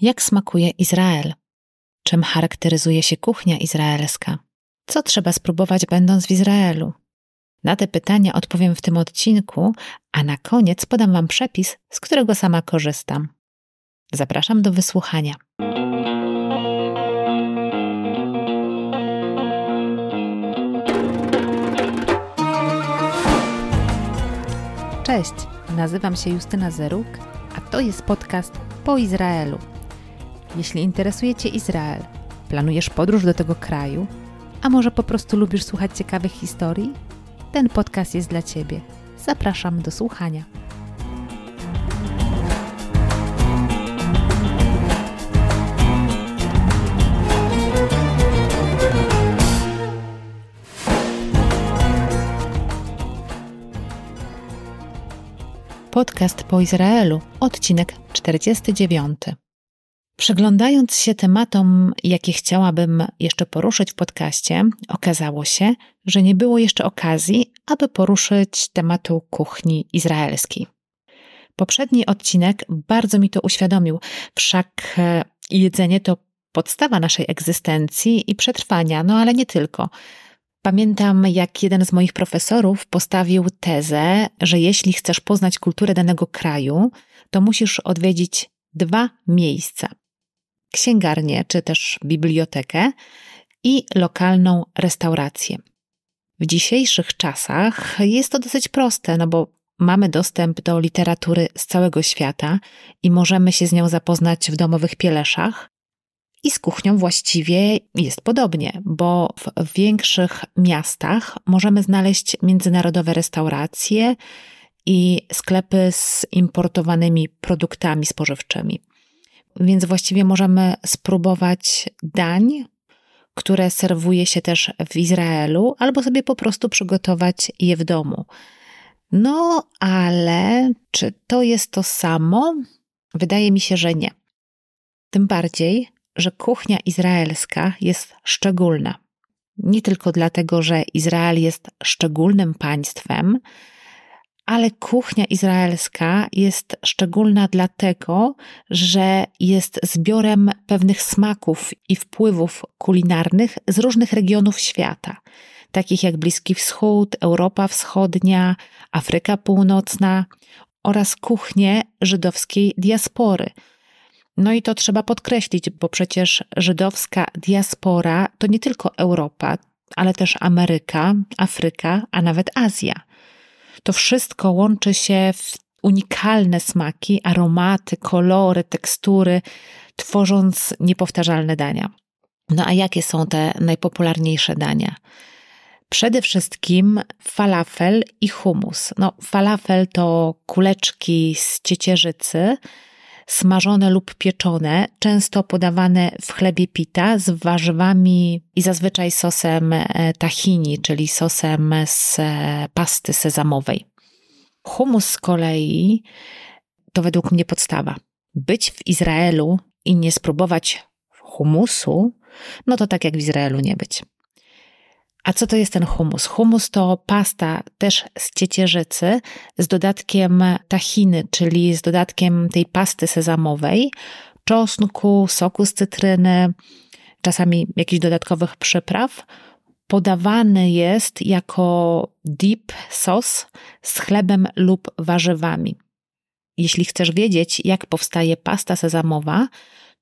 Jak smakuje Izrael? Czym charakteryzuje się kuchnia izraelska? Co trzeba spróbować, będąc w Izraelu? Na te pytania odpowiem w tym odcinku, a na koniec podam Wam przepis, z którego sama korzystam. Zapraszam do wysłuchania. Cześć, nazywam się Justyna Zeruk, a to jest podcast Po Izraelu. Jeśli interesuje Cię Izrael, planujesz podróż do tego kraju, a może po prostu lubisz słuchać ciekawych historii, ten podcast jest dla Ciebie. Zapraszam do słuchania. Podcast po Izraelu, odcinek 49. Przyglądając się tematom, jakie chciałabym jeszcze poruszyć w podcaście, okazało się, że nie było jeszcze okazji, aby poruszyć tematu kuchni izraelskiej. Poprzedni odcinek bardzo mi to uświadomił, wszak e, jedzenie to podstawa naszej egzystencji i przetrwania, no ale nie tylko. Pamiętam, jak jeden z moich profesorów postawił tezę, że jeśli chcesz poznać kulturę danego kraju, to musisz odwiedzić dwa miejsca: księgarnię czy też bibliotekę i lokalną restaurację. W dzisiejszych czasach jest to dosyć proste, no bo mamy dostęp do literatury z całego świata i możemy się z nią zapoznać w domowych pieleszach. I z kuchnią właściwie jest podobnie, bo w większych miastach możemy znaleźć międzynarodowe restauracje i sklepy z importowanymi produktami spożywczymi. Więc właściwie możemy spróbować dań, które serwuje się też w Izraelu, albo sobie po prostu przygotować je w domu. No, ale czy to jest to samo? Wydaje mi się, że nie. Tym bardziej, że kuchnia izraelska jest szczególna. Nie tylko dlatego, że Izrael jest szczególnym państwem, ale kuchnia izraelska jest szczególna dlatego, że jest zbiorem pewnych smaków i wpływów kulinarnych z różnych regionów świata, takich jak Bliski Wschód, Europa Wschodnia, Afryka Północna oraz kuchnie żydowskiej diaspory. No i to trzeba podkreślić, bo przecież żydowska diaspora to nie tylko Europa, ale też Ameryka, Afryka, a nawet Azja. To wszystko łączy się w unikalne smaki, aromaty, kolory, tekstury, tworząc niepowtarzalne dania. No a jakie są te najpopularniejsze dania? Przede wszystkim falafel i hummus. No, falafel to kuleczki z ciecierzycy, smażone lub pieczone, często podawane w chlebie pita z warzywami i zazwyczaj sosem e, tahini, czyli sosem z e, pasty sezamowej. Humus z kolei to według mnie podstawa. Być w Izraelu i nie spróbować humusu, no to tak jak w Izraelu nie być. A co to jest ten humus? Humus to pasta też z ciecierzycy z dodatkiem tahiny, czyli z dodatkiem tej pasty sezamowej, czosnku, soku z cytryny, czasami jakichś dodatkowych przypraw. Podawany jest jako dip sos z chlebem lub warzywami. Jeśli chcesz wiedzieć, jak powstaje pasta sezamowa,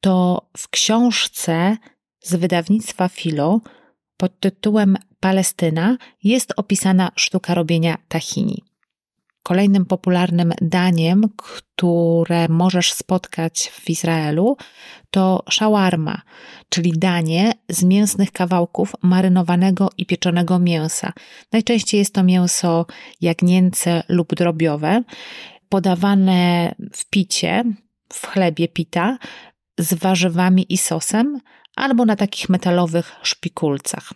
to w książce z wydawnictwa Filo pod tytułem Palestyna jest opisana sztuka robienia tahini. Kolejnym popularnym daniem, które możesz spotkać w Izraelu, to shawarma, czyli danie z mięsnych kawałków marynowanego i pieczonego mięsa. Najczęściej jest to mięso jagnięce lub drobiowe, podawane w picie, w chlebie pita, z warzywami i sosem, albo na takich metalowych szpikulcach.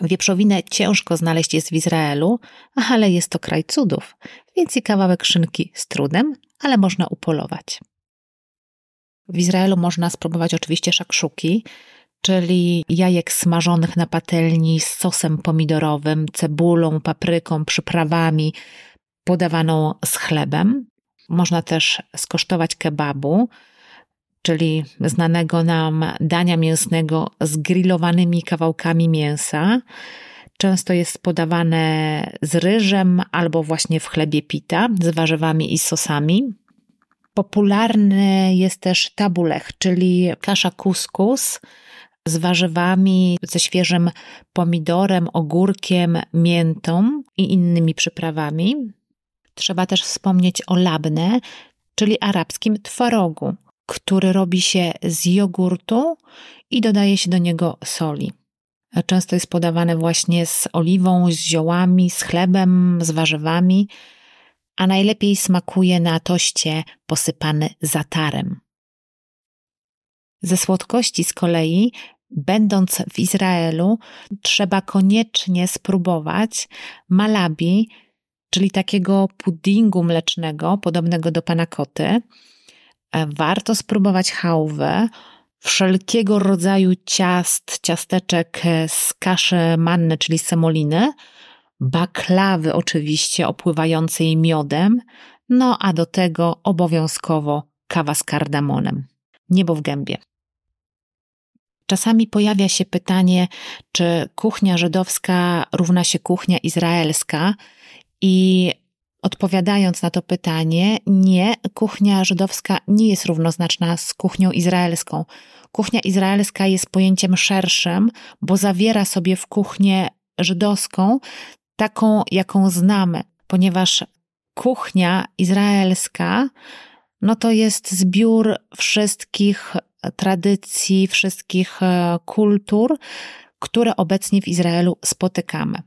Wieprzowinę ciężko znaleźć jest w Izraelu, ale jest to kraj cudów, więc i kawałek szynki z trudem, ale można upolować. W Izraelu można spróbować oczywiście szakszuki, czyli jajek smażonych na patelni z sosem pomidorowym, cebulą, papryką, przyprawami, podawaną z chlebem. Można też skosztować kebabu, czyli znanego nam dania mięsnego z grillowanymi kawałkami mięsa. Często jest podawane z ryżem albo właśnie w chlebie pita, z warzywami i sosami. Popularny jest też tabulech, czyli kasza kuskus z warzywami, ze świeżym pomidorem, ogórkiem, miętą i innymi przyprawami. Trzeba też wspomnieć o labne, czyli arabskim twarogu, który robi się z jogurtu i dodaje się do niego soli. Często jest podawane właśnie z oliwą, z ziołami, z chlebem, z warzywami, a najlepiej smakuje na toście posypany zatarem. Ze słodkości z kolei, będąc w Izraelu, trzeba koniecznie spróbować malabi, czyli takiego puddingu mlecznego, podobnego do panakoty. Warto spróbować chałwę, wszelkiego rodzaju ciast, ciasteczek z kaszy manny, czyli semoliny, baklawy oczywiście opływającej miodem, no a do tego obowiązkowo kawa z kardamonem. Niebo w gębie. Czasami pojawia się pytanie, czy kuchnia żydowska równa się kuchnia izraelska i Odpowiadając na to pytanie, nie, kuchnia żydowska nie jest równoznaczna z kuchnią izraelską. Kuchnia izraelska jest pojęciem szerszym, bo zawiera sobie w kuchnię żydowską taką, jaką znamy, ponieważ kuchnia izraelska no to jest zbiór wszystkich tradycji, wszystkich e, kultur, które obecnie w Izraelu spotykamy.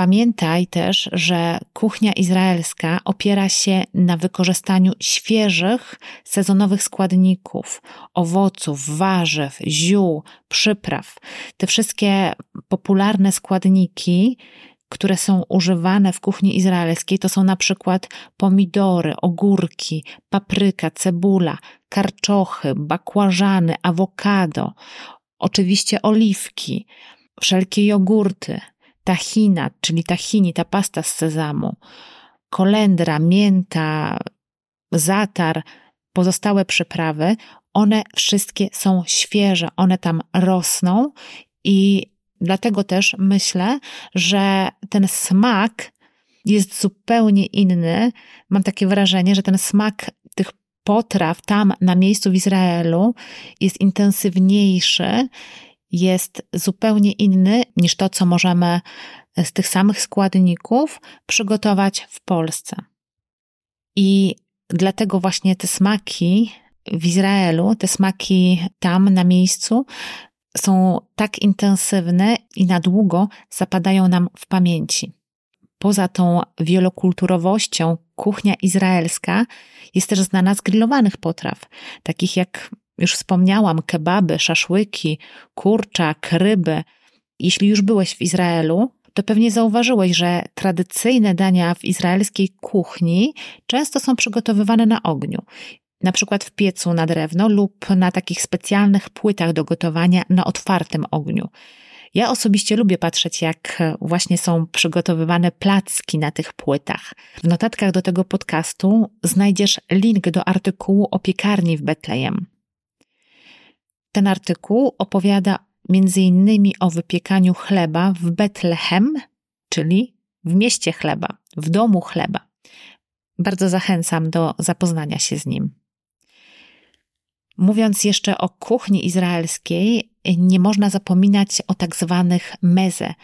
Pamiętaj też, że kuchnia izraelska opiera się na wykorzystaniu świeżych, sezonowych składników, owoców, warzyw, ziół, przypraw. Te wszystkie popularne składniki, które są używane w kuchni izraelskiej, to są na przykład pomidory, ogórki, papryka, cebula, karczochy, bakłażany, awokado, oczywiście oliwki, wszelkie jogurty, tahina, czyli tahini, ta pasta z sezamu, kolendra, mięta, zatar, pozostałe przyprawy, one wszystkie są świeże, one tam rosną i dlatego też myślę, że ten smak jest zupełnie inny. Mam takie wrażenie, że ten smak tych potraw tam na miejscu w Izraelu jest intensywniejszy jest zupełnie inny niż to, co możemy z tych samych składników przygotować w Polsce. I dlatego właśnie te smaki w Izraelu, te smaki tam na miejscu są tak intensywne i na długo zapadają nam w pamięci. Poza tą wielokulturowością, kuchnia izraelska jest też znana z grillowanych potraw, takich jak już wspomniałam, kebaby, szaszłyki, kurczak, ryby. Jeśli już byłeś w Izraelu, to pewnie zauważyłeś, że tradycyjne dania w izraelskiej kuchni często są przygotowywane na ogniu. Na przykład w piecu na drewno lub na takich specjalnych płytach do gotowania na otwartym ogniu. Ja osobiście lubię patrzeć, jak właśnie są przygotowywane placki na tych płytach. W notatkach do tego podcastu znajdziesz link do artykułu o piekarni w Betlejem. Ten artykuł opowiada innymi o wypiekaniu chleba w Betlehem, czyli w mieście chleba, w domu chleba. Bardzo zachęcam do zapoznania się z nim. Mówiąc jeszcze o kuchni izraelskiej, nie można zapominać o tak zwanych meze,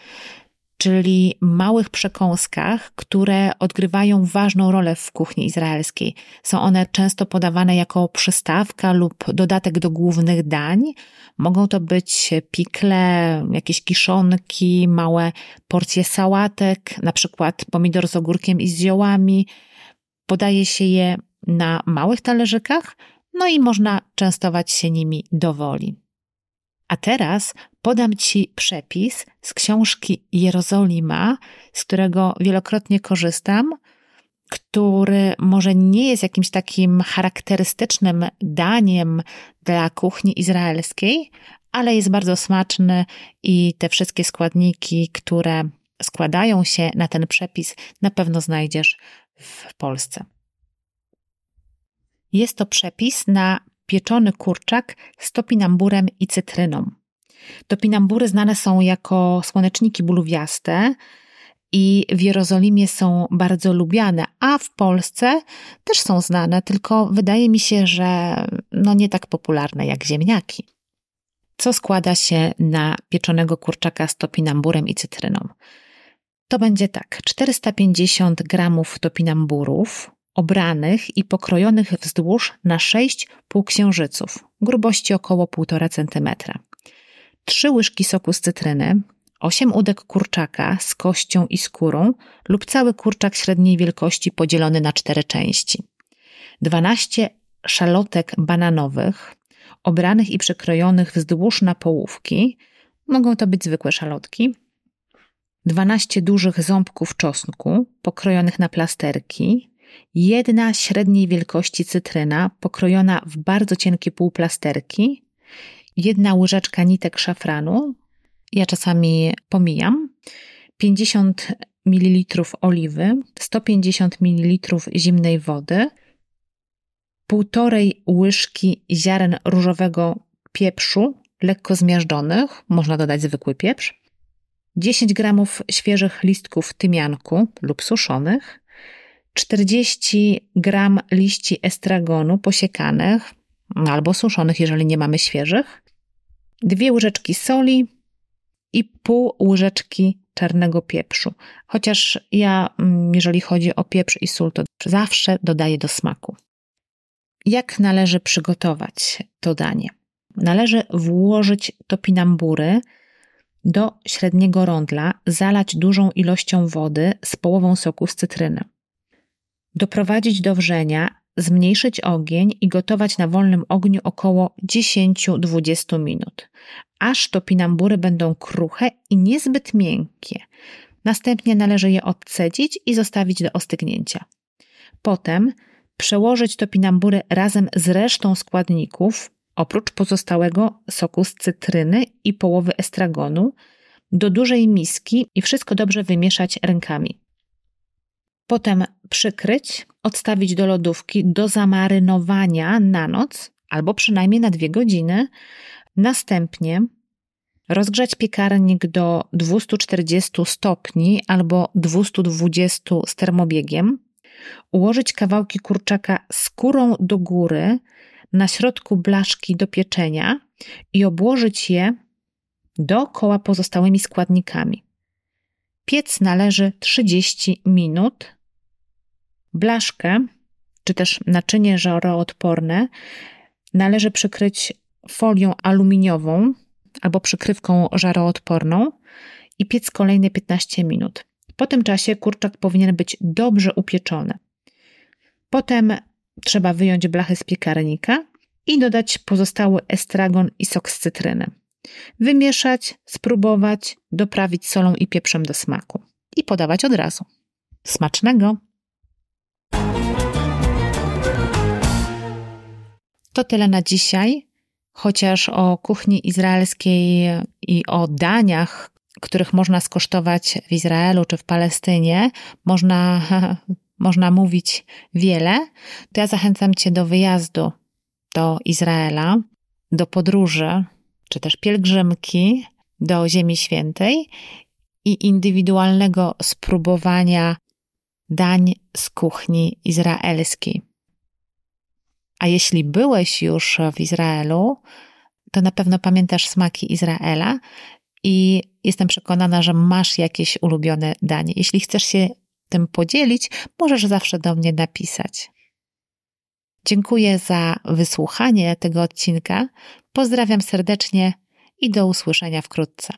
czyli małych przekąskach, które odgrywają ważną rolę w kuchni izraelskiej. Są one często podawane jako przystawka lub dodatek do głównych dań. Mogą to być pikle, jakieś kiszonki, małe porcje sałatek, na przykład pomidor z ogórkiem i z ziołami. Podaje się je na małych talerzykach, no i można częstować się nimi do woli. A teraz podam Ci przepis z książki Jerozolima, z którego wielokrotnie korzystam, który może nie jest jakimś takim charakterystycznym daniem dla kuchni izraelskiej, ale jest bardzo smaczny i te wszystkie składniki, które składają się na ten przepis, na pewno znajdziesz w Polsce. Jest to przepis na pieczony kurczak z topinamburem i cytryną. Topinambury znane są jako słoneczniki buluwiaste i w Jerozolimie są bardzo lubiane, a w Polsce też są znane, tylko wydaje mi się, że no nie tak popularne jak ziemniaki. Co składa się na pieczonego kurczaka z topinamburem i cytryną? To będzie tak: 450 gramów topinamburów, obranych i pokrojonych wzdłuż na 6 półksiężyców, grubości około 1,5 cm. 3 łyżki soku z cytryny, 8 udek kurczaka z kością i skórą lub cały kurczak średniej wielkości podzielony na 4 części. 12 szalotek bananowych, obranych i przekrojonych wzdłuż na połówki, mogą to być zwykłe szalotki, 12 dużych ząbków czosnku pokrojonych na plasterki, jedna średniej wielkości cytryna pokrojona w bardzo cienkie półplasterki, jedna łyżeczka nitek szafranu, ja czasami pomijam, 50 ml oliwy, 150 ml zimnej wody, półtorej łyżki ziaren różowego pieprzu, lekko zmiażdżonych, można dodać zwykły pieprz, 10 gramów świeżych listków tymianku lub suszonych, 40 gram liści estragonu posiekanych albo suszonych, jeżeli nie mamy świeżych, dwie łyżeczki soli i pół łyżeczki czarnego pieprzu. Chociaż ja, mm, jeżeli chodzi o pieprz i sól, to zawsze dodaję do smaku. Jak należy przygotować to danie? Należy włożyć topinambury do średniego rondla, zalać dużą ilością wody z połową soku z cytryny. Doprowadzić do wrzenia, zmniejszyć ogień i gotować na wolnym ogniu około 10-20 minut, aż topinambury będą kruche i niezbyt miękkie. Następnie należy je odcedzić i zostawić do ostygnięcia. Potem przełożyć topinambury razem z resztą składników, oprócz pozostałego soku z cytryny i połowy estragonu, do dużej miski i wszystko dobrze wymieszać rękami. Potem przykryć, odstawić do lodówki do zamarynowania na noc albo przynajmniej na dwie godziny. Następnie rozgrzać piekarnik do 240 stopni albo 220 z termobiegiem. Ułożyć kawałki kurczaka skórą do góry na środku blaszki do pieczenia i obłożyć je dookoła pozostałymi składnikami. Piec należy 30 minut Blaszkę, czy też naczynie żaroodporne należy przykryć folią aluminiową albo przykrywką żaroodporną i piec kolejne 15 minut. Po tym czasie kurczak powinien być dobrze upieczony. Potem trzeba wyjąć blachę z piekarnika i dodać pozostały estragon i sok z cytryny. Wymieszać, spróbować, doprawić solą i pieprzem do smaku i podawać od razu. Smacznego! To tyle na dzisiaj, chociaż o kuchni izraelskiej i o daniach, których można skosztować w Izraelu czy w Palestynie, można, można mówić wiele, to ja zachęcam Cię do wyjazdu do Izraela, do podróży, czy też pielgrzymki do Ziemi Świętej i indywidualnego spróbowania dań z kuchni izraelskiej. A jeśli byłeś już w Izraelu, to na pewno pamiętasz smaki Izraela i jestem przekonana, że masz jakieś ulubione danie. Jeśli chcesz się tym podzielić, możesz zawsze do mnie napisać. Dziękuję za wysłuchanie tego odcinka. Pozdrawiam serdecznie i do usłyszenia wkrótce.